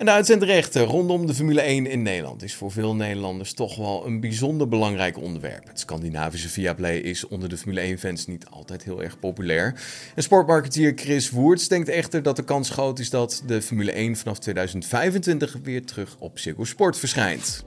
En de uitzendrechten rondom de Formule 1 in Nederland is voor veel Nederlanders toch wel een bijzonder belangrijk onderwerp. Het Scandinavische Viaplay is onder de Formule 1-fans niet altijd heel erg populair. En sportmarketeer Chris Woerts denkt echter dat de kans groot is dat de Formule 1 vanaf 2025 weer terug op Ziggo Sport verschijnt.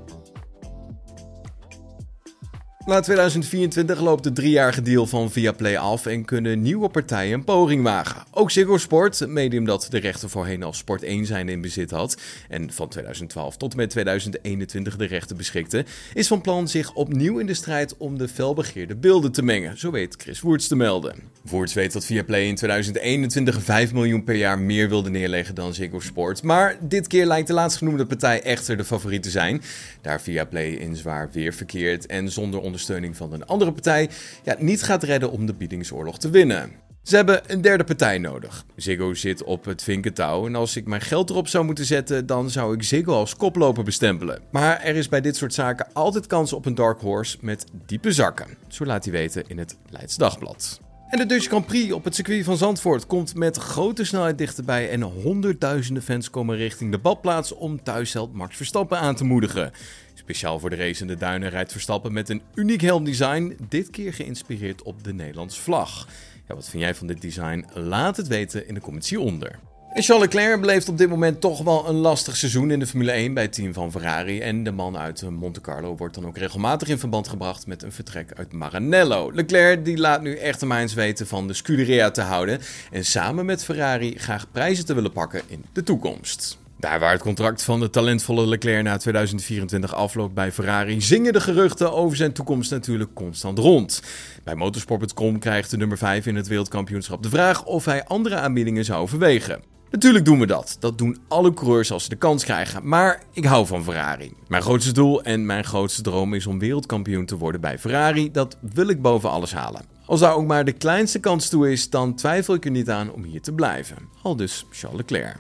Na 2024 loopt de driejarige deal van Viaplay af en kunnen nieuwe partijen een poging wagen. Ook Ziggo Sport, medium dat de rechten voorheen als Sport 1 zijn in bezit had en van 2012 tot en met 2021 de rechten beschikte, is van plan zich opnieuw in de strijd om de felbegeerde beelden te mengen, zo weet Chris Woerts te melden. Woerts weet dat Viaplay in 2021 5 miljoen per jaar meer wilde neerleggen dan Ziggo Sport, maar dit keer lijkt de laatstgenoemde partij echter de favoriet te zijn, daar Viaplay in zwaar weer verkeert en zonder ondersteuning van een andere partij ja, niet gaat redden om de biedingsoorlog te winnen. Ze hebben een derde partij nodig. Ziggo zit op het vinkentouw en als ik mijn geld erop zou moeten zetten, dan zou ik Ziggo als koploper bestempelen. Maar er is bij dit soort zaken altijd kans op een dark horse met diepe zakken. Zo laat hij weten in het Leids Dagblad. En de Dutch Grand Prix op het circuit van Zandvoort komt met grote snelheid dichterbij en honderdduizenden fans komen richting de badplaats om thuisheld Max Verstappen aan te moedigen. Speciaal voor de race in de duinen rijdt Verstappen met een uniek helmdesign, dit keer geïnspireerd op de Nederlandse vlag. Ja, wat vind jij van dit design? Laat het weten in de comments hieronder. En Charles Leclerc beleeft op dit moment toch wel een lastig seizoen in de Formule 1 bij het team van Ferrari. En de man uit Monte Carlo wordt dan ook regelmatig in verband gebracht met een vertrek uit Maranello. Leclerc die laat nu echt de minds weten van de Scuderia te houden en samen met Ferrari graag prijzen te willen pakken in de toekomst. Daar waar het contract van de talentvolle Leclerc na 2024 afloopt bij Ferrari, zingen de geruchten over zijn toekomst natuurlijk constant rond. Bij motorsport.com krijgt de nummer 5 in het wereldkampioenschap de vraag of hij andere aanbiedingen zou overwegen. Natuurlijk doen we dat. Dat doen alle coureurs als ze de kans krijgen. Maar ik hou van Ferrari. Mijn grootste doel en mijn grootste droom is om wereldkampioen te worden bij Ferrari. Dat wil ik boven alles halen. Als daar ook maar de kleinste kans toe is, dan twijfel ik er niet aan om hier te blijven. Al dus Charles Leclerc.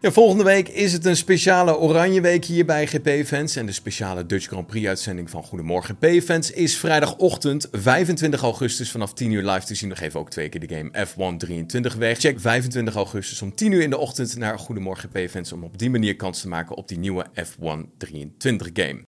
Ja, volgende week is het een speciale Oranje Week hier bij GP-fans. En de speciale Dutch Grand Prix-uitzending van Goedemorgen GP-fans is vrijdagochtend 25 augustus vanaf 10 uur live te zien. Nog even ook twee keer de game F1 23 weg. Check 25 augustus om 10 uur in de ochtend naar Goedemorgen GP-fans om op die manier kans te maken op die nieuwe F1 23 game.